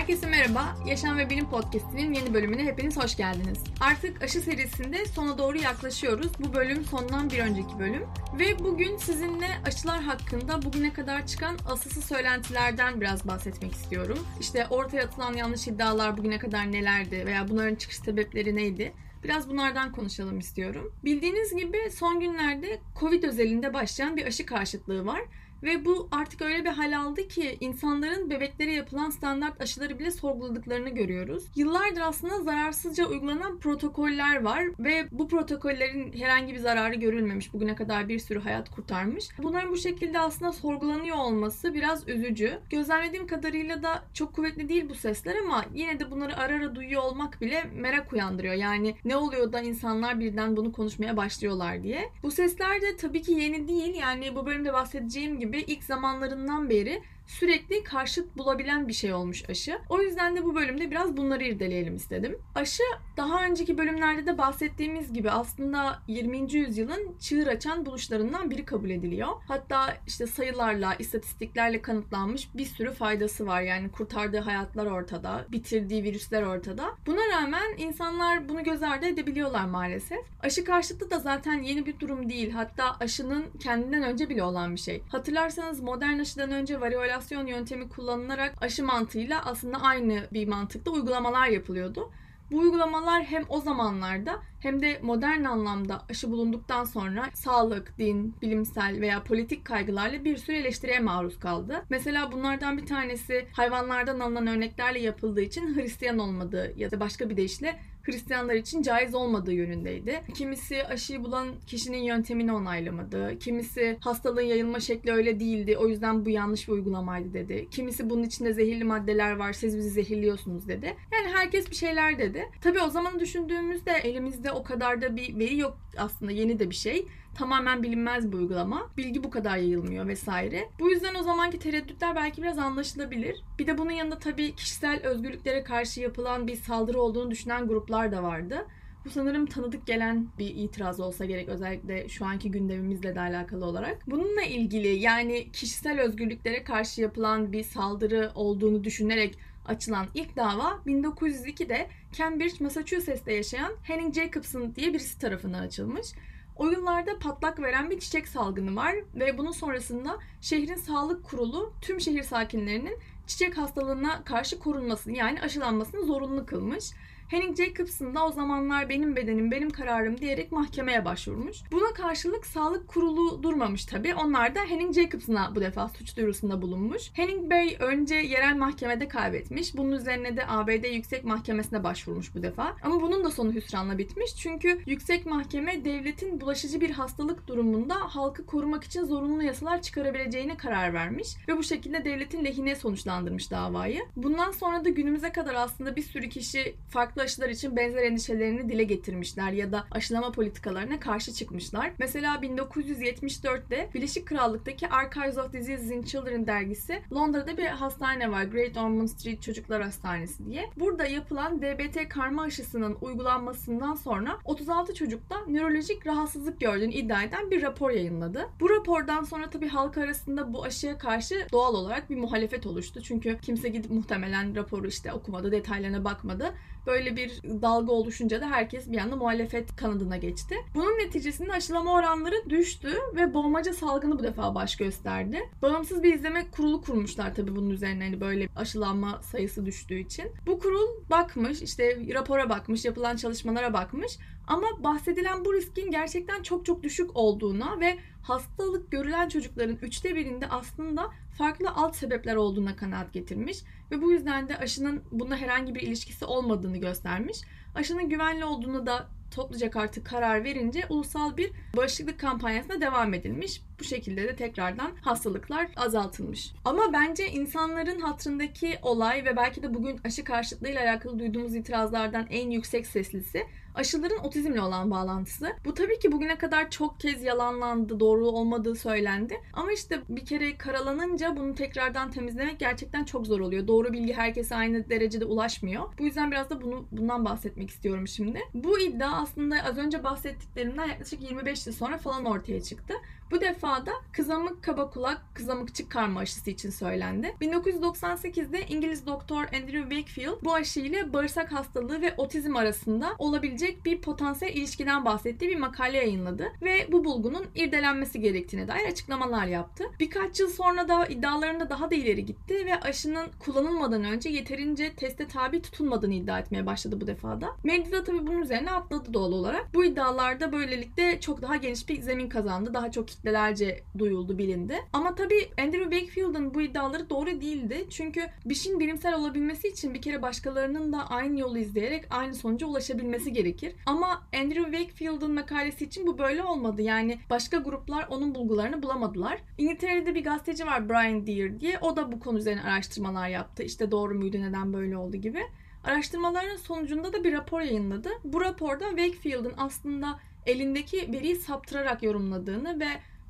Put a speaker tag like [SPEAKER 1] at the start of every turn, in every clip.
[SPEAKER 1] Herkese merhaba. Yaşam ve Bilim Podcast'inin yeni bölümüne hepiniz hoş geldiniz. Artık aşı serisinde sona doğru yaklaşıyoruz. Bu bölüm sondan bir önceki bölüm. Ve bugün sizinle aşılar hakkında bugüne kadar çıkan asılsız söylentilerden biraz bahsetmek istiyorum. İşte ortaya atılan yanlış iddialar bugüne kadar nelerdi veya bunların çıkış sebepleri neydi? Biraz bunlardan konuşalım istiyorum. Bildiğiniz gibi son günlerde Covid özelinde başlayan bir aşı karşıtlığı var ve bu artık öyle bir hal aldı ki insanların bebeklere yapılan standart aşıları bile sorguladıklarını görüyoruz. Yıllardır aslında zararsızca uygulanan protokoller var ve bu protokollerin herhangi bir zararı görülmemiş. Bugüne kadar bir sürü hayat kurtarmış. Bunların bu şekilde aslında sorgulanıyor olması biraz üzücü. Gözlemlediğim kadarıyla da çok kuvvetli değil bu sesler ama yine de bunları ara ara duyuyor olmak bile merak uyandırıyor. Yani ne oluyor da insanlar birden bunu konuşmaya başlıyorlar diye. Bu sesler de tabii ki yeni değil. Yani bu bölümde bahsedeceğim gibi gibi ilk zamanlarından beri sürekli karşıt bulabilen bir şey olmuş aşı. O yüzden de bu bölümde biraz bunları irdeleyelim istedim. Aşı daha önceki bölümlerde de bahsettiğimiz gibi aslında 20. yüzyılın çığır açan buluşlarından biri kabul ediliyor. Hatta işte sayılarla, istatistiklerle kanıtlanmış bir sürü faydası var. Yani kurtardığı hayatlar ortada, bitirdiği virüsler ortada. Buna rağmen insanlar bunu göz ardı edebiliyorlar maalesef. Aşı karşıtı da zaten yeni bir durum değil. Hatta aşının kendinden önce bile olan bir şey. Hatırlarsanız modern aşıdan önce variola simülasyon yöntemi kullanılarak aşı mantığıyla aslında aynı bir mantıkta uygulamalar yapılıyordu. Bu uygulamalar hem o zamanlarda hem de modern anlamda aşı bulunduktan sonra sağlık, din, bilimsel veya politik kaygılarla bir sürü eleştiriye maruz kaldı. Mesela bunlardan bir tanesi hayvanlardan alınan örneklerle yapıldığı için Hristiyan olmadığı ya da başka bir deyişle Hristiyanlar için caiz olmadığı yönündeydi. Kimisi aşıyı bulan kişinin yöntemini onaylamadı. Kimisi hastalığın yayılma şekli öyle değildi. O yüzden bu yanlış bir uygulamaydı dedi. Kimisi bunun içinde zehirli maddeler var. Siz bizi zehirliyorsunuz dedi. Yani herkes bir şeyler dedi. Tabii o zaman düşündüğümüzde elimizde o kadar da bir veri yok aslında yeni de bir şey tamamen bilinmez bir uygulama. Bilgi bu kadar yayılmıyor vesaire. Bu yüzden o zamanki tereddütler belki biraz anlaşılabilir. Bir de bunun yanında tabii kişisel özgürlüklere karşı yapılan bir saldırı olduğunu düşünen gruplar da vardı. Bu sanırım tanıdık gelen bir itiraz olsa gerek özellikle şu anki gündemimizle de alakalı olarak. Bununla ilgili yani kişisel özgürlüklere karşı yapılan bir saldırı olduğunu düşünerek açılan ilk dava 1902'de Cambridge, Massachusetts'te yaşayan Henning Jacobson diye birisi tarafından açılmış. O yıllarda patlak veren bir çiçek salgını var ve bunun sonrasında şehrin sağlık kurulu tüm şehir sakinlerinin çiçek hastalığına karşı korunmasını yani aşılanmasını zorunlu kılmış. Henning Jacobson da o zamanlar benim bedenim, benim kararım diyerek mahkemeye başvurmuş. Buna karşılık sağlık kurulu durmamış tabii. Onlar da Henning Jacobson'a bu defa suç duyurusunda bulunmuş. Henning Bey önce yerel mahkemede kaybetmiş. Bunun üzerine de ABD Yüksek Mahkemesi'ne başvurmuş bu defa. Ama bunun da sonu hüsranla bitmiş. Çünkü Yüksek Mahkeme devletin bulaşıcı bir hastalık durumunda halkı korumak için zorunlu yasalar çıkarabileceğine karar vermiş. Ve bu şekilde devletin lehine sonuçlandırmış davayı. Bundan sonra da günümüze kadar aslında bir sürü kişi farklı farklı aşılar için benzer endişelerini dile getirmişler ya da aşılama politikalarına karşı çıkmışlar. Mesela 1974'te Birleşik Krallık'taki Archives of Diseases in Children dergisi Londra'da bir hastane var. Great Ormond Street Çocuklar Hastanesi diye. Burada yapılan DBT karma aşısının uygulanmasından sonra 36 çocukta nörolojik rahatsızlık gördüğünü iddia eden bir rapor yayınladı. Bu rapordan sonra tabii halk arasında bu aşıya karşı doğal olarak bir muhalefet oluştu. Çünkü kimse gidip muhtemelen raporu işte okumadı, detaylarına bakmadı. Böyle bir dalga oluşunca da herkes bir anda muhalefet kanadına geçti. Bunun neticesinde aşılama oranları düştü ve boğmaca salgını bu defa baş gösterdi. Bağımsız bir izleme kurulu kurmuşlar tabii bunun üzerine hani böyle aşılanma sayısı düştüğü için. Bu kurul bakmış işte rapora bakmış yapılan çalışmalara bakmış ama bahsedilen bu riskin gerçekten çok çok düşük olduğuna ve hastalık görülen çocukların üçte birinde aslında farklı alt sebepler olduğuna kanaat getirmiş ve bu yüzden de aşının buna herhangi bir ilişkisi olmadığını göstermiş. Aşının güvenli olduğunu da toplayacak artık karar verince ulusal bir bağışıklık kampanyasına devam edilmiş. Bu şekilde de tekrardan hastalıklar azaltılmış. Ama bence insanların hatırındaki olay ve belki de bugün aşı karşıtlığıyla alakalı duyduğumuz itirazlardan en yüksek seslisi aşıların otizmle olan bağlantısı. Bu tabii ki bugüne kadar çok kez yalanlandı, doğru olmadığı söylendi. Ama işte bir kere karalanınca bunu tekrardan temizlemek gerçekten çok zor oluyor. Doğru bilgi herkese aynı derecede ulaşmıyor. Bu yüzden biraz da bunu bundan bahsetmek istiyorum şimdi. Bu iddia aslında az önce bahsettiklerimden yaklaşık 25 yıl sonra falan ortaya çıktı. Bu defa da kızamık kaba kulak, kızamıkçık karma aşısı için söylendi. 1998'de İngiliz doktor Andrew Wakefield bu aşı ile bağırsak hastalığı ve otizm arasında olabilecek bir potansiyel ilişkiden bahsettiği bir makale yayınladı ve bu bulgunun irdelenmesi gerektiğine dair açıklamalar yaptı. Birkaç yıl sonra da iddialarında daha da ileri gitti ve aşının kullanılmadan önce yeterince teste tabi tutulmadığını iddia etmeye başladı bu defada. Medya tabii bunun üzerine atladı doğal olarak. Bu iddialarda böylelikle çok daha geniş bir zemin kazandı. Daha çok kitlelerce duyuldu, bilindi. Ama tabii Andrew Wakefield'ın bu iddiaları doğru değildi. Çünkü bir şeyin bilimsel olabilmesi için bir kere başkalarının da aynı yolu izleyerek aynı sonuca ulaşabilmesi gerekir. Ama Andrew Wakefield'ın makalesi için bu böyle olmadı. Yani başka gruplar onun bulgularını bulamadılar. İngiltere'de bir gazeteci var Brian Deere diye. O da bu konu üzerine araştırmalar yaptı. İşte doğru muydu, neden böyle oldu gibi. Araştırmaların sonucunda da bir rapor yayınladı. Bu raporda Wakefield'ın aslında elindeki veriyi saptırarak yorumladığını ve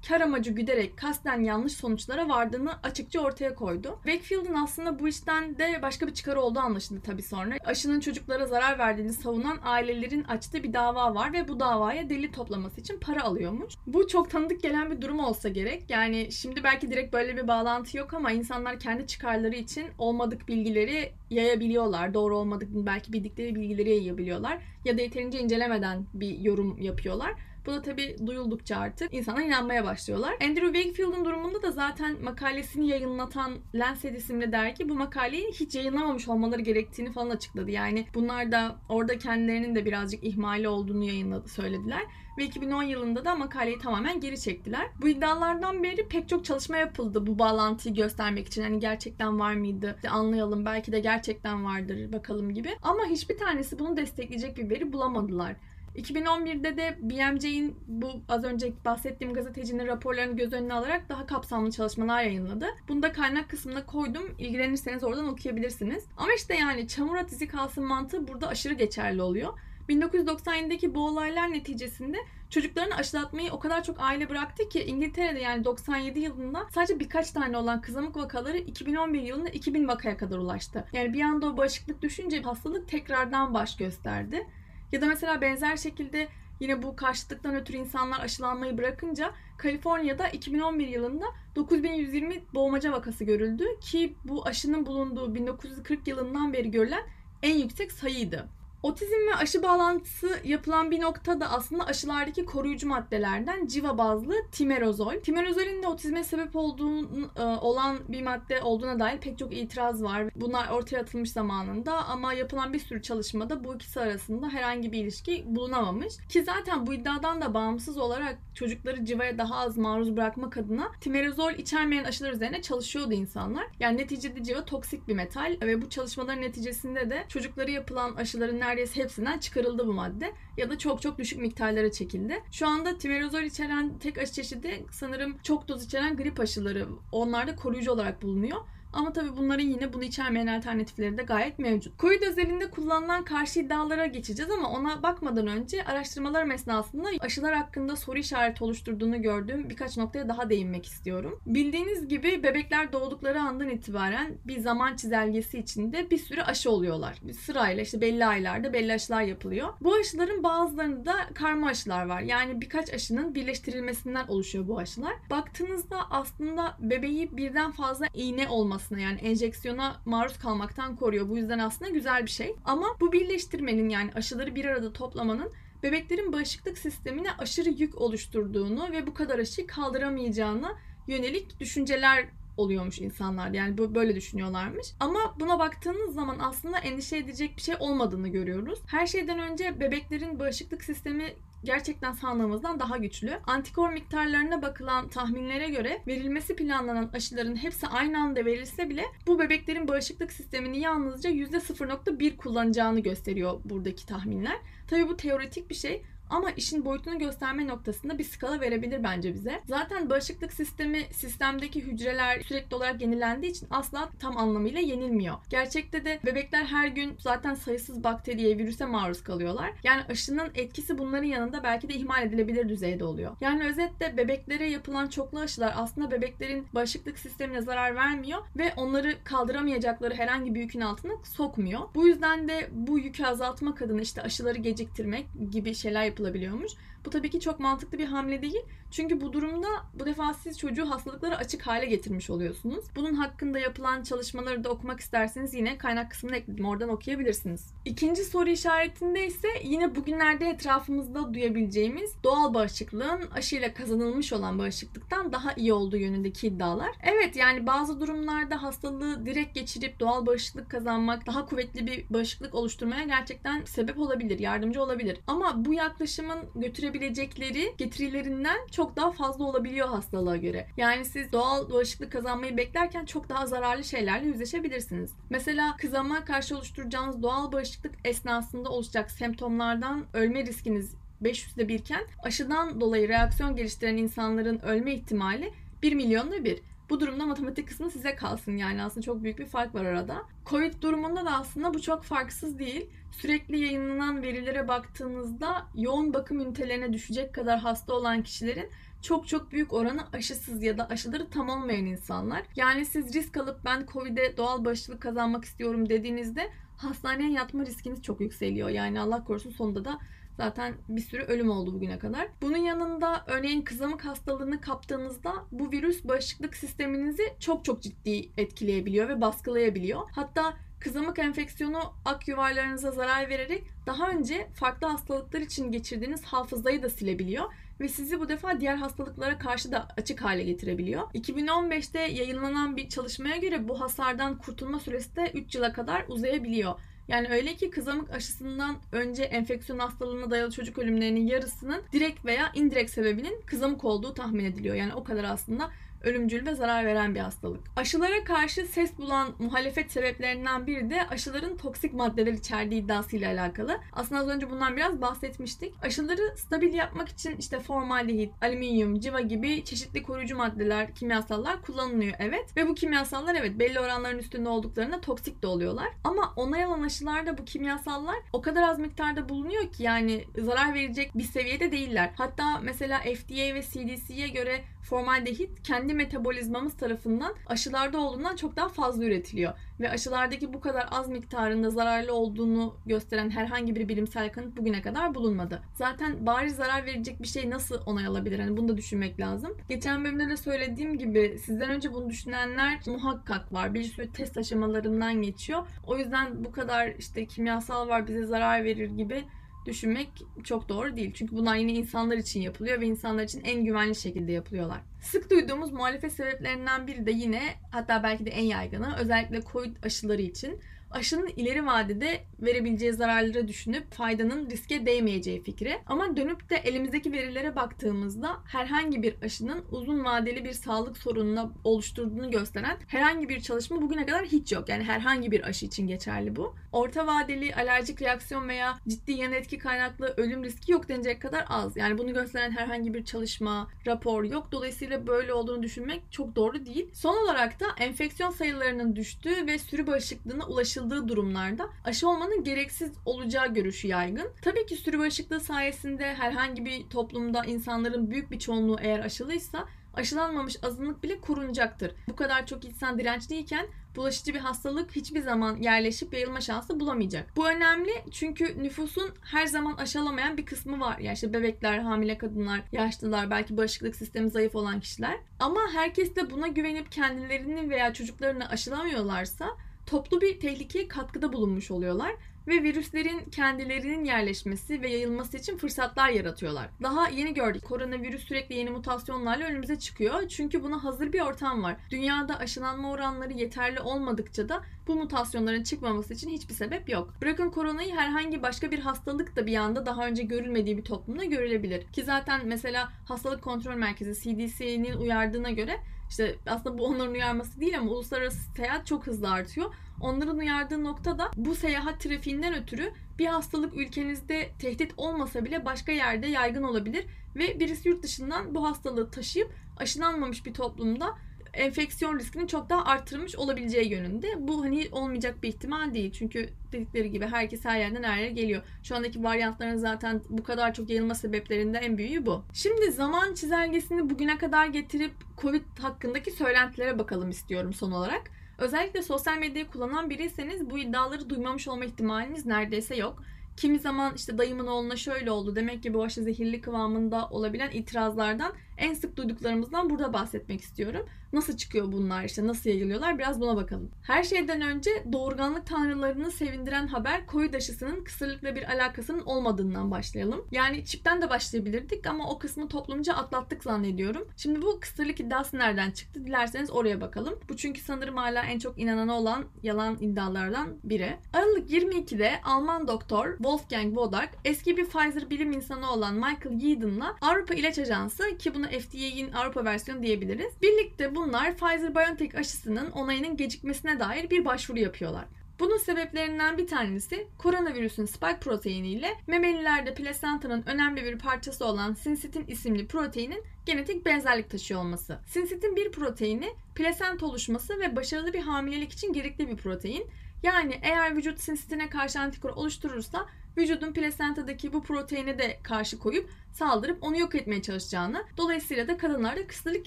[SPEAKER 1] kar amacı güderek kasten yanlış sonuçlara vardığını açıkça ortaya koydu. Wakefield'ın aslında bu işten de başka bir çıkarı olduğu anlaşıldı tabii sonra. Aşının çocuklara zarar verdiğini savunan ailelerin açtığı bir dava var ve bu davaya delil toplaması için para alıyormuş. Bu çok tanıdık gelen bir durum olsa gerek. Yani şimdi belki direkt böyle bir bağlantı yok ama insanlar kendi çıkarları için olmadık bilgileri yayabiliyorlar. Doğru olmadığını belki bildikleri bilgileri yayabiliyorlar. Ya da yeterince incelemeden bir yorum yapıyorlar. Bu da tabii duyuldukça artık insana inanmaya başlıyorlar. Andrew Wakefield'ın durumunda da zaten makalesini yayınlatan Lancet isimli dergi bu makaleyi hiç yayınlamamış olmaları gerektiğini falan açıkladı. Yani bunlar da orada kendilerinin de birazcık ihmali olduğunu yayınladı söylediler ve 2010 yılında da makaleyi tamamen geri çektiler. Bu iddialardan beri pek çok çalışma yapıldı bu bağlantıyı göstermek için. Hani gerçekten var mıydı? İşte anlayalım belki de gerçekten vardır bakalım gibi. Ama hiçbir tanesi bunu destekleyecek bir veri bulamadılar. 2011'de de BMJ'in bu az önce bahsettiğim gazetecinin raporlarını göz önüne alarak daha kapsamlı çalışmalar yayınladı. Bunu da kaynak kısmına koydum. İlgilenirseniz oradan okuyabilirsiniz. Ama işte yani çamur at izi kalsın mantığı burada aşırı geçerli oluyor. 1997'deki bu olaylar neticesinde çocuklarını aşılatmayı o kadar çok aile bıraktı ki İngiltere'de yani 97 yılında sadece birkaç tane olan kızamık vakaları 2011 yılında 2000 vakaya kadar ulaştı. Yani bir anda o bağışıklık düşünce hastalık tekrardan baş gösterdi. Ya da mesela benzer şekilde yine bu karşıtlıktan ötürü insanlar aşılanmayı bırakınca Kaliforniya'da 2011 yılında 9120 boğmaca vakası görüldü ki bu aşının bulunduğu 1940 yılından beri görülen en yüksek sayıydı. Otizm ve aşı bağlantısı yapılan bir nokta da aslında aşılardaki koruyucu maddelerden civa bazlı timerozol. Timerozolün de otizme sebep olduğu e, olan bir madde olduğuna dair pek çok itiraz var. Bunlar ortaya atılmış zamanında ama yapılan bir sürü çalışmada bu ikisi arasında herhangi bir ilişki bulunamamış. Ki zaten bu iddiadan da bağımsız olarak çocukları civaya daha az maruz bırakmak adına timerozol içermeyen aşılar üzerine çalışıyordu insanlar. Yani neticede civa toksik bir metal ve bu çalışmaların neticesinde de çocukları yapılan aşıların neredeyse hepsinden çıkarıldı bu madde ya da çok çok düşük miktarlara çekildi. Şu anda timerozol içeren tek aşı çeşidi sanırım çok doz içeren grip aşıları. Onlar da koruyucu olarak bulunuyor. Ama tabii bunların yine bunu içermeyen alternatifleri de gayet mevcut. Covid özelinde kullanılan karşı iddialara geçeceğiz ama ona bakmadan önce araştırmalar esnasında aşılar hakkında soru işareti oluşturduğunu gördüğüm birkaç noktaya daha değinmek istiyorum. Bildiğiniz gibi bebekler doğdukları andan itibaren bir zaman çizelgesi içinde bir sürü aşı oluyorlar. Bir sırayla işte belli aylarda belli aşılar yapılıyor. Bu aşıların bazılarında karma aşılar var. Yani birkaç aşının birleştirilmesinden oluşuyor bu aşılar. Baktığınızda aslında bebeği birden fazla iğne olması aslında yani enjeksiyona maruz kalmaktan koruyor. Bu yüzden aslında güzel bir şey. Ama bu birleştirmenin yani aşıları bir arada toplamanın bebeklerin bağışıklık sistemine aşırı yük oluşturduğunu ve bu kadar aşıyı kaldıramayacağını yönelik düşünceler oluyormuş insanlar. Yani böyle düşünüyorlarmış. Ama buna baktığınız zaman aslında endişe edecek bir şey olmadığını görüyoruz. Her şeyden önce bebeklerin bağışıklık sistemi gerçekten sandığımızdan daha güçlü. Antikor miktarlarına bakılan tahminlere göre verilmesi planlanan aşıların hepsi aynı anda verilse bile bu bebeklerin bağışıklık sistemini yalnızca %0.1 kullanacağını gösteriyor buradaki tahminler. Tabii bu teoretik bir şey ama işin boyutunu gösterme noktasında bir skala verebilir bence bize. Zaten bağışıklık sistemi sistemdeki hücreler sürekli olarak yenilendiği için asla tam anlamıyla yenilmiyor. Gerçekte de bebekler her gün zaten sayısız bakteriye, virüse maruz kalıyorlar. Yani aşının etkisi bunların yanında belki de ihmal edilebilir düzeyde oluyor. Yani özetle bebeklere yapılan çoklu aşılar aslında bebeklerin bağışıklık sistemine zarar vermiyor ve onları kaldıramayacakları herhangi bir yükün altına sokmuyor. Bu yüzden de bu yükü azaltmak adına işte aşıları geciktirmek gibi şeyler yapılıyor yapılabiliyormuş. Bu tabii ki çok mantıklı bir hamle değil. Çünkü bu durumda bu defa siz çocuğu hastalıklara açık hale getirmiş oluyorsunuz. Bunun hakkında yapılan çalışmaları da okumak isterseniz yine kaynak kısmına ekledim. Oradan okuyabilirsiniz. İkinci soru işaretinde ise yine bugünlerde etrafımızda duyabileceğimiz doğal bağışıklığın aşıyla kazanılmış olan bağışıklıktan daha iyi olduğu yönündeki iddialar. Evet yani bazı durumlarda hastalığı direkt geçirip doğal bağışıklık kazanmak daha kuvvetli bir bağışıklık oluşturmaya gerçekten sebep olabilir, yardımcı olabilir. Ama bu yaklaşımın götürebilecekleri getirilerinden çok daha fazla olabiliyor hastalığa göre. Yani siz doğal bağışıklık kazanmayı beklerken çok daha zararlı şeylerle yüzleşebilirsiniz. Mesela kızama karşı oluşturacağınız doğal bağışıklık esnasında oluşacak semptomlardan ölme riskiniz 500'de birken aşıdan dolayı reaksiyon geliştiren insanların ölme ihtimali 1 milyonda bir. Bu durumda matematik kısmı size kalsın yani aslında çok büyük bir fark var arada. Covid durumunda da aslında bu çok farksız değil. Sürekli yayınlanan verilere baktığınızda yoğun bakım ünitelerine düşecek kadar hasta olan kişilerin çok çok büyük oranı aşısız ya da aşıları tam olmayan insanlar. Yani siz risk alıp ben Covid'e doğal bağışıklık kazanmak istiyorum dediğinizde hastaneye yatma riskiniz çok yükseliyor. Yani Allah korusun sonunda da Zaten bir sürü ölüm oldu bugüne kadar. Bunun yanında örneğin kızamık hastalığını kaptığınızda bu virüs bağışıklık sisteminizi çok çok ciddi etkileyebiliyor ve baskılayabiliyor. Hatta kızamık enfeksiyonu ak yuvarlarınıza zarar vererek daha önce farklı hastalıklar için geçirdiğiniz hafızayı da silebiliyor ve sizi bu defa diğer hastalıklara karşı da açık hale getirebiliyor. 2015'te yayınlanan bir çalışmaya göre bu hasardan kurtulma süresi de 3 yıla kadar uzayabiliyor. Yani öyle ki kızamık aşısından önce enfeksiyon hastalığına dayalı çocuk ölümlerinin yarısının direkt veya indirekt sebebinin kızamık olduğu tahmin ediliyor. Yani o kadar aslında ölümcül ve zarar veren bir hastalık. Aşılara karşı ses bulan muhalefet sebeplerinden biri de aşıların toksik maddeler içerdiği iddiasıyla alakalı. Aslında az önce bundan biraz bahsetmiştik. Aşıları stabil yapmak için işte formaldehit, alüminyum, civa gibi çeşitli koruyucu maddeler, kimyasallar kullanılıyor evet. Ve bu kimyasallar evet belli oranların üstünde olduklarında toksik de oluyorlar. Ama onay alan aşılarda bu kimyasallar o kadar az miktarda bulunuyor ki yani zarar verecek bir seviyede değiller. Hatta mesela FDA ve CDC'ye göre formaldehit kendi metabolizmamız tarafından aşılarda olduğundan çok daha fazla üretiliyor. Ve aşılardaki bu kadar az miktarında zararlı olduğunu gösteren herhangi bir bilimsel kanıt bugüne kadar bulunmadı. Zaten bari zarar verecek bir şey nasıl onay alabilir? Hani bunu da düşünmek lazım. Geçen bölümde de söylediğim gibi sizden önce bunu düşünenler muhakkak var. Bir sürü test aşamalarından geçiyor. O yüzden bu kadar işte kimyasal var bize zarar verir gibi düşünmek çok doğru değil. Çünkü bunlar yine insanlar için yapılıyor ve insanlar için en güvenli şekilde yapılıyorlar. Sık duyduğumuz muhalefet sebeplerinden biri de yine hatta belki de en yaygını özellikle Covid aşıları için aşının ileri vadede verebileceği zararları düşünüp faydanın riske değmeyeceği fikri. Ama dönüp de elimizdeki verilere baktığımızda herhangi bir aşının uzun vadeli bir sağlık sorununa oluşturduğunu gösteren herhangi bir çalışma bugüne kadar hiç yok. Yani herhangi bir aşı için geçerli bu. Orta vadeli alerjik reaksiyon veya ciddi yan etki kaynaklı ölüm riski yok denecek kadar az. Yani bunu gösteren herhangi bir çalışma, rapor yok. Dolayısıyla böyle olduğunu düşünmek çok doğru değil. Son olarak da enfeksiyon sayılarının düştüğü ve sürü bağışıklığına ulaşıldığı anlaşıldığı durumlarda aşı olmanın gereksiz olacağı görüşü yaygın. Tabii ki sürü bağışıklığı sayesinde herhangi bir toplumda insanların büyük bir çoğunluğu eğer aşılıysa aşılanmamış azınlık bile korunacaktır. Bu kadar çok insan dirençliyken bulaşıcı bir hastalık hiçbir zaman yerleşip yayılma şansı bulamayacak. Bu önemli çünkü nüfusun her zaman aşılamayan bir kısmı var. Yani işte bebekler, hamile kadınlar, yaşlılar, belki bağışıklık sistemi zayıf olan kişiler. Ama herkes de buna güvenip kendilerini veya çocuklarını aşılamıyorlarsa toplu bir tehlikeye katkıda bulunmuş oluyorlar ve virüslerin kendilerinin yerleşmesi ve yayılması için fırsatlar yaratıyorlar. Daha yeni gördük. Koronavirüs sürekli yeni mutasyonlarla önümüze çıkıyor. Çünkü buna hazır bir ortam var. Dünyada aşılanma oranları yeterli olmadıkça da bu mutasyonların çıkmaması için hiçbir sebep yok. Bırakın koronayı herhangi başka bir hastalık da bir anda daha önce görülmediği bir toplumda görülebilir. Ki zaten mesela Hastalık Kontrol Merkezi CDC'nin uyardığına göre işte aslında bu onların uyarması değil ama uluslararası seyahat çok hızlı artıyor. Onların uyardığı nokta da bu seyahat trafiğinden ötürü bir hastalık ülkenizde tehdit olmasa bile başka yerde yaygın olabilir ve birisi yurt dışından bu hastalığı taşıyıp aşılanmamış bir toplumda enfeksiyon riskini çok daha arttırmış olabileceği yönünde. Bu hani olmayacak bir ihtimal değil. Çünkü dedikleri gibi herkes her yerden her yere geliyor. Şu andaki varyantların zaten bu kadar çok yayılma sebeplerinden en büyüğü bu. Şimdi zaman çizelgesini bugüne kadar getirip Covid hakkındaki söylentilere bakalım istiyorum son olarak. Özellikle sosyal medyayı kullanan biriyseniz bu iddiaları duymamış olma ihtimaliniz neredeyse yok. Kimi zaman işte dayımın oğluna şöyle oldu demek ki bu aşı zehirli kıvamında olabilen itirazlardan en sık duyduklarımızdan burada bahsetmek istiyorum. Nasıl çıkıyor bunlar işte nasıl yayılıyorlar biraz buna bakalım. Her şeyden önce doğurganlık tanrılarını sevindiren haber Covid aşısının kısırlıkla bir alakasının olmadığından başlayalım. Yani çipten de başlayabilirdik ama o kısmı toplumca atlattık zannediyorum. Şimdi bu kısırlık iddiası nereden çıktı? Dilerseniz oraya bakalım. Bu çünkü sanırım hala en çok inanana olan yalan iddialardan biri. Aralık 22'de Alman doktor Wolfgang Wodarg eski bir Pfizer bilim insanı olan Michael Yeadon'la Avrupa İlaç Ajansı ki bunu FDA'nin Avrupa versiyonu diyebiliriz. Birlikte bunlar Pfizer-BioNTech aşısının onayının gecikmesine dair bir başvuru yapıyorlar. Bunun sebeplerinden bir tanesi koronavirüsün spike proteiniyle memelilerde plasentanın önemli bir parçası olan sinsitin isimli proteinin genetik benzerlik taşıyor olması. Sinsitin bir proteini plasenta oluşması ve başarılı bir hamilelik için gerekli bir protein. Yani eğer vücut sinsitine karşı antikor oluşturursa vücudun plasentadaki bu proteine de karşı koyup saldırıp onu yok etmeye çalışacağını, dolayısıyla da kadınlarda kısırlık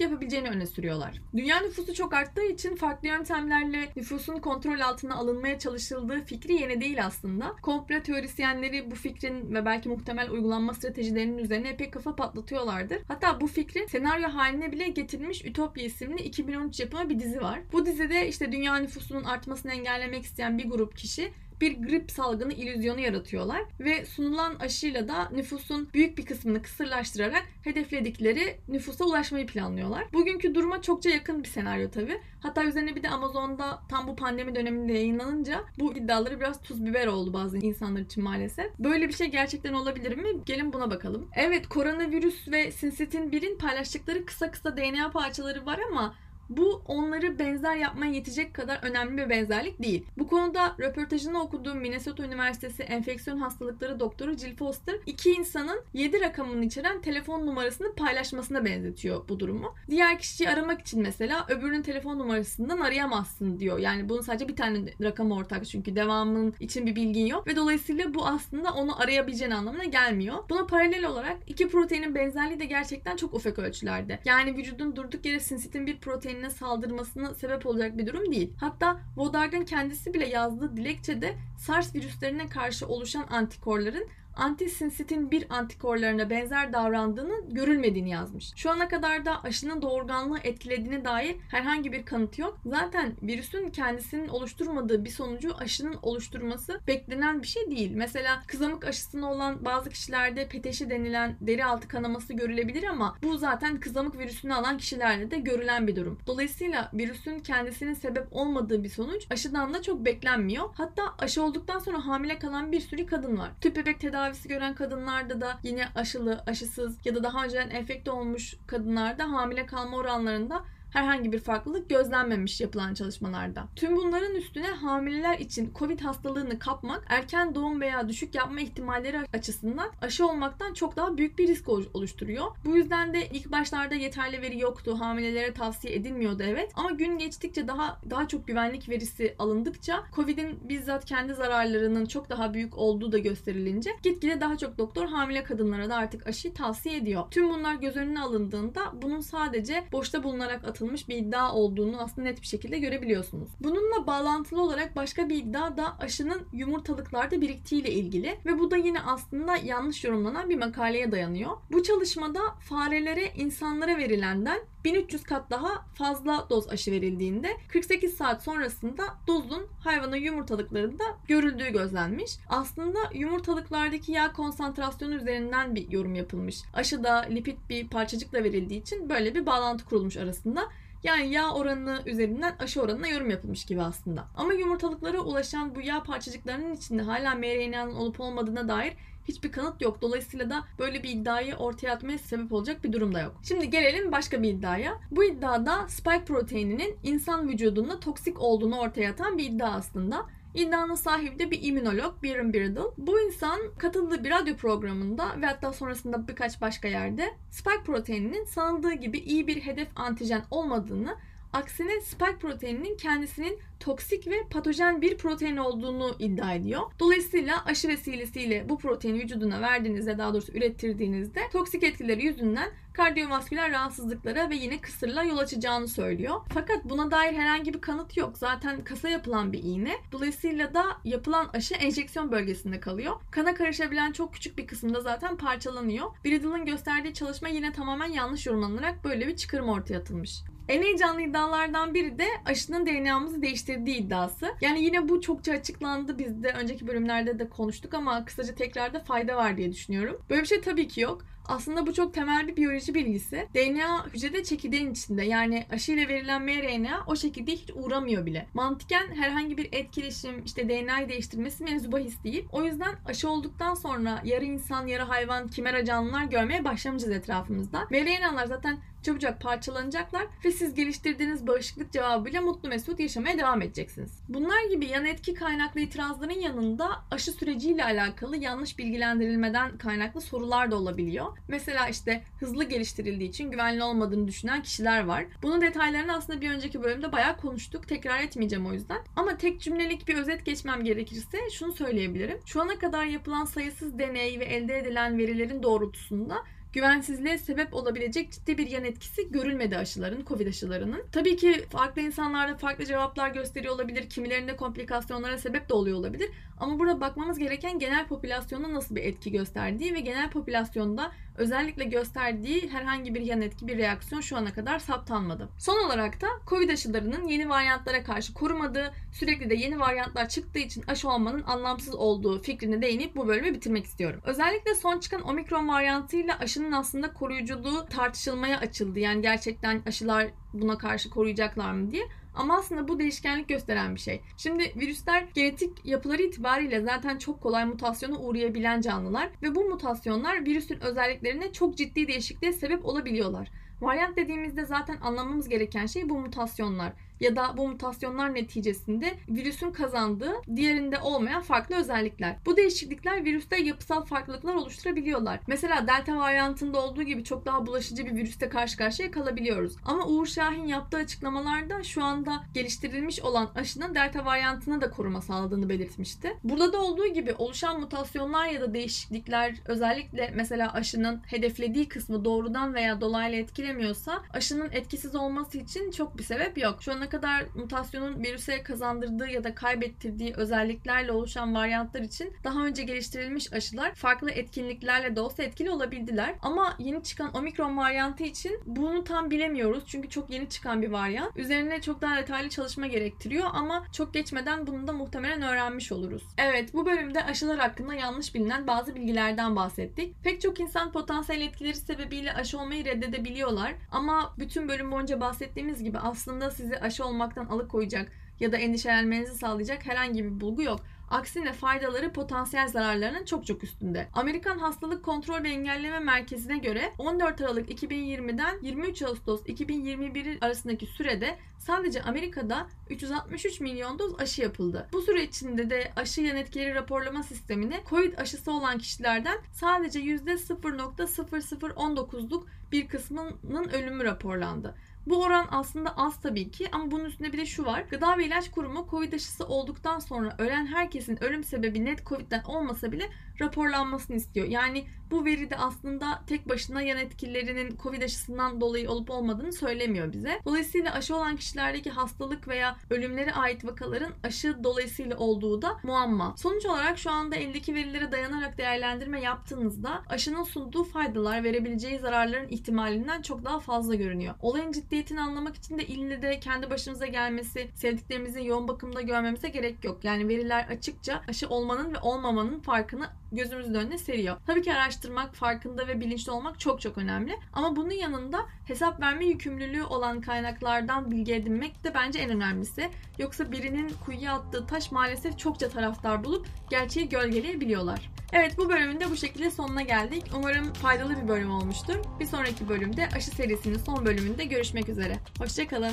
[SPEAKER 1] yapabileceğini öne sürüyorlar. Dünya nüfusu çok arttığı için farklı yöntemlerle nüfusun kontrol altına alınmaya çalışıldığı fikri yeni değil aslında. Komplo teorisyenleri bu fikrin ve belki muhtemel uygulanma stratejilerinin üzerine epey kafa patlatıyorlardır. Hatta bu fikri senaryo haline bile getirilmiş Ütopya isimli 2013 yapımı bir dizi var. Bu dizide işte dünya nüfusunun artmasını engellemek isteyen bir grup kişi bir grip salgını ilüzyonu yaratıyorlar ve sunulan aşıyla da nüfusun büyük bir kısmını kısırlaştırarak hedefledikleri nüfusa ulaşmayı planlıyorlar. Bugünkü duruma çokça yakın bir senaryo tabi. Hatta üzerine bir de Amazon'da tam bu pandemi döneminde yayınlanınca bu iddiaları biraz tuz biber oldu bazı insanlar için maalesef. Böyle bir şey gerçekten olabilir mi? Gelin buna bakalım. Evet koronavirüs ve sinsitin birin paylaştıkları kısa kısa DNA parçaları var ama bu onları benzer yapmaya yetecek kadar önemli bir benzerlik değil. Bu konuda röportajını okuduğum Minnesota Üniversitesi Enfeksiyon Hastalıkları Doktoru Jill Foster iki insanın 7 rakamını içeren telefon numarasını paylaşmasına benzetiyor bu durumu. Diğer kişiyi aramak için mesela öbürünün telefon numarasından arayamazsın diyor. Yani bunun sadece bir tane rakamı ortak çünkü devamının için bir bilgin yok ve dolayısıyla bu aslında onu arayabileceğin anlamına gelmiyor. Buna paralel olarak iki proteinin benzerliği de gerçekten çok ufak ölçülerde. Yani vücudun durduk yere sinsitin bir protein proteinine saldırmasına sebep olacak bir durum değil. Hatta Wodarg'ın kendisi bile yazdığı dilekçede SARS virüslerine karşı oluşan antikorların antisinsitin bir antikorlarına benzer davrandığını görülmediğini yazmış. Şu ana kadar da aşının doğurganlığı etkilediğine dair herhangi bir kanıt yok. Zaten virüsün kendisinin oluşturmadığı bir sonucu aşının oluşturması beklenen bir şey değil. Mesela kızamık aşısına olan bazı kişilerde peteşi denilen deri altı kanaması görülebilir ama bu zaten kızamık virüsünü alan kişilerde de görülen bir durum. Dolayısıyla virüsün kendisinin sebep olmadığı bir sonuç aşıdan da çok beklenmiyor. Hatta aşı olduktan sonra hamile kalan bir sürü kadın var. Tüp bebek tedavi tedavisi gören kadınlarda da yine aşılı, aşısız ya da daha önceden enfekte olmuş kadınlarda hamile kalma oranlarında herhangi bir farklılık gözlenmemiş yapılan çalışmalarda. Tüm bunların üstüne hamileler için COVID hastalığını kapmak erken doğum veya düşük yapma ihtimalleri açısından aşı olmaktan çok daha büyük bir risk oluşturuyor. Bu yüzden de ilk başlarda yeterli veri yoktu. Hamilelere tavsiye edilmiyordu evet. Ama gün geçtikçe daha daha çok güvenlik verisi alındıkça COVID'in bizzat kendi zararlarının çok daha büyük olduğu da gösterilince gitgide daha çok doktor hamile kadınlara da artık aşıyı tavsiye ediyor. Tüm bunlar göz önüne alındığında bunun sadece boşta bulunarak atılmış atılmış bir iddia olduğunu aslında net bir şekilde görebiliyorsunuz. Bununla bağlantılı olarak başka bir iddia da aşının yumurtalıklarda biriktiğiyle ilgili ve bu da yine aslında yanlış yorumlanan bir makaleye dayanıyor. Bu çalışmada farelere insanlara verilenden 1300 kat daha fazla doz aşı verildiğinde 48 saat sonrasında dozun hayvanın yumurtalıklarında görüldüğü gözlenmiş. Aslında yumurtalıklardaki yağ konsantrasyonu üzerinden bir yorum yapılmış. Aşıda lipid bir parçacıkla verildiği için böyle bir bağlantı kurulmuş arasında. Yani yağ oranı üzerinden aşı oranına yorum yapılmış gibi aslında. Ama yumurtalıklara ulaşan bu yağ parçacıklarının içinde hala mRNA'nın olup olmadığına dair hiçbir kanıt yok. Dolayısıyla da böyle bir iddiayı ortaya atmaya sebep olacak bir durum da yok. Şimdi gelelim başka bir iddiaya. Bu iddiada spike proteininin insan vücudunda toksik olduğunu ortaya atan bir iddia aslında. İddianın sahibi de bir immünolog Byron Birdle. Bu insan katıldığı bir radyo programında ve hatta sonrasında birkaç başka yerde spike proteininin sanıldığı gibi iyi bir hedef antijen olmadığını Aksine spike proteininin kendisinin toksik ve patojen bir protein olduğunu iddia ediyor. Dolayısıyla aşı vesilesiyle bu proteini vücuduna verdiğinizde daha doğrusu ürettirdiğinizde toksik etkileri yüzünden kardiyovasküler rahatsızlıklara ve yine kısırla yol açacağını söylüyor. Fakat buna dair herhangi bir kanıt yok. Zaten kasa yapılan bir iğne. Dolayısıyla da yapılan aşı enjeksiyon bölgesinde kalıyor. Kana karışabilen çok küçük bir kısımda zaten parçalanıyor. Bridle'ın gösterdiği çalışma yine tamamen yanlış yorumlanarak böyle bir çıkarım ortaya atılmış. En heyecanlı iddialardan biri de aşının DNA'mızı değiştirdiği iddiası. Yani yine bu çokça açıklandı. Biz de önceki bölümlerde de konuştuk ama kısaca tekrarda fayda var diye düşünüyorum. Böyle bir şey tabii ki yok. Aslında bu çok temel bir biyoloji bilgisi. DNA hücrede çekirdeğin içinde yani aşıyla verilen mRNA o şekilde hiç uğramıyor bile. Mantıken herhangi bir etkileşim işte DNA'yı değiştirmesi mevzu bahis değil. O yüzden aşı olduktan sonra yarı insan yarı hayvan kimera canlılar görmeye başlamayacağız etrafımızda. mRNA'lar zaten çabucak parçalanacaklar ve siz geliştirdiğiniz bağışıklık cevabıyla mutlu mesut yaşamaya devam edeceksiniz. Bunlar gibi yan etki kaynaklı itirazların yanında aşı süreciyle alakalı yanlış bilgilendirilmeden kaynaklı sorular da olabiliyor. Mesela işte hızlı geliştirildiği için güvenli olmadığını düşünen kişiler var. Bunun detaylarını aslında bir önceki bölümde bayağı konuştuk. Tekrar etmeyeceğim o yüzden. Ama tek cümlelik bir özet geçmem gerekirse şunu söyleyebilirim. Şu ana kadar yapılan sayısız deney ve elde edilen verilerin doğrultusunda güvensizliğe sebep olabilecek ciddi bir yan etkisi görülmedi aşıların, Covid aşılarının. Tabii ki farklı insanlarda farklı cevaplar gösteriyor olabilir. Kimilerinde komplikasyonlara sebep de oluyor olabilir. Ama burada bakmamız gereken genel popülasyonun nasıl bir etki gösterdiği ve genel popülasyonda özellikle gösterdiği herhangi bir yan etki, bir reaksiyon şu ana kadar saptanmadı. Son olarak da Covid aşılarının yeni varyantlara karşı korumadığı, sürekli de yeni varyantlar çıktığı için aşı olmanın anlamsız olduğu fikrine değinip bu bölümü bitirmek istiyorum. Özellikle son çıkan omikron varyantıyla aşının aslında koruyuculuğu tartışılmaya açıldı. Yani gerçekten aşılar buna karşı koruyacaklar mı diye. Ama aslında bu değişkenlik gösteren bir şey. Şimdi virüsler genetik yapıları itibariyle zaten çok kolay mutasyona uğrayabilen canlılar ve bu mutasyonlar virüsün özelliklerine çok ciddi değişikliğe sebep olabiliyorlar. Varyant dediğimizde zaten anlamamız gereken şey bu mutasyonlar ya da bu mutasyonlar neticesinde virüsün kazandığı diğerinde olmayan farklı özellikler. Bu değişiklikler virüste yapısal farklılıklar oluşturabiliyorlar. Mesela delta varyantında olduğu gibi çok daha bulaşıcı bir virüste karşı karşıya kalabiliyoruz. Ama Uğur Şahin yaptığı açıklamalarda şu anda geliştirilmiş olan aşının delta varyantına da koruma sağladığını belirtmişti. Burada da olduğu gibi oluşan mutasyonlar ya da değişiklikler özellikle mesela aşının hedeflediği kısmı doğrudan veya dolaylı etkilemiyorsa aşının etkisiz olması için çok bir sebep yok. Şu ana kadar mutasyonun virüse kazandırdığı ya da kaybettirdiği özelliklerle oluşan varyantlar için daha önce geliştirilmiş aşılar farklı etkinliklerle de olsa etkili olabildiler. Ama yeni çıkan omikron varyantı için bunu tam bilemiyoruz. Çünkü çok yeni çıkan bir varyant. Üzerine çok daha detaylı çalışma gerektiriyor ama çok geçmeden bunu da muhtemelen öğrenmiş oluruz. Evet bu bölümde aşılar hakkında yanlış bilinen bazı bilgilerden bahsettik. Pek çok insan potansiyel etkileri sebebiyle aşı olmayı reddedebiliyorlar. Ama bütün bölüm boyunca bahsettiğimiz gibi aslında sizi aşı aşı olmaktan alıkoyacak ya da endişelenmenizi sağlayacak herhangi bir bulgu yok. Aksine faydaları potansiyel zararlarının çok çok üstünde. Amerikan Hastalık Kontrol ve Engelleme Merkezi'ne göre 14 Aralık 2020'den 23 Ağustos 2021 arasındaki sürede sadece Amerika'da 363 milyon doz aşı yapıldı. Bu süre içinde de aşı yan etkileri raporlama sistemine COVID aşısı olan kişilerden sadece %0.0019'luk bir kısmının ölümü raporlandı. Bu oran aslında az tabii ki ama bunun üstünde bir de şu var. Gıda ve İlaç Kurumu Covid aşısı olduktan sonra ölen herkesin ölüm sebebi net Covid'den olmasa bile raporlanmasını istiyor. Yani bu veri de aslında tek başına yan etkilerinin Covid aşısından dolayı olup olmadığını söylemiyor bize. Dolayısıyla aşı olan kişilerdeki hastalık veya ölümlere ait vakaların aşı dolayısıyla olduğu da muamma. Sonuç olarak şu anda eldeki verilere dayanarak değerlendirme yaptığınızda aşının sunduğu faydalar verebileceği zararların ihtimalinden çok daha fazla görünüyor. Olayın ciddiyetini anlamak için de ille de kendi başımıza gelmesi, sevdiklerimizin yoğun bakımda görmemize gerek yok. Yani veriler açıkça aşı olmanın ve olmamanın farkını gözümüzün önüne seriyor. Tabii ki araştırmak, farkında ve bilinçli olmak çok çok önemli. Ama bunun yanında hesap verme yükümlülüğü olan kaynaklardan bilgi edinmek de bence en önemlisi. Yoksa birinin kuyuya attığı taş maalesef çokça taraftar bulup gerçeği gölgeleyebiliyorlar. Evet bu bölümün de bu şekilde sonuna geldik. Umarım faydalı bir bölüm olmuştur. Bir sonraki bölümde aşı serisinin son bölümünde görüşmek üzere. Hoşçakalın.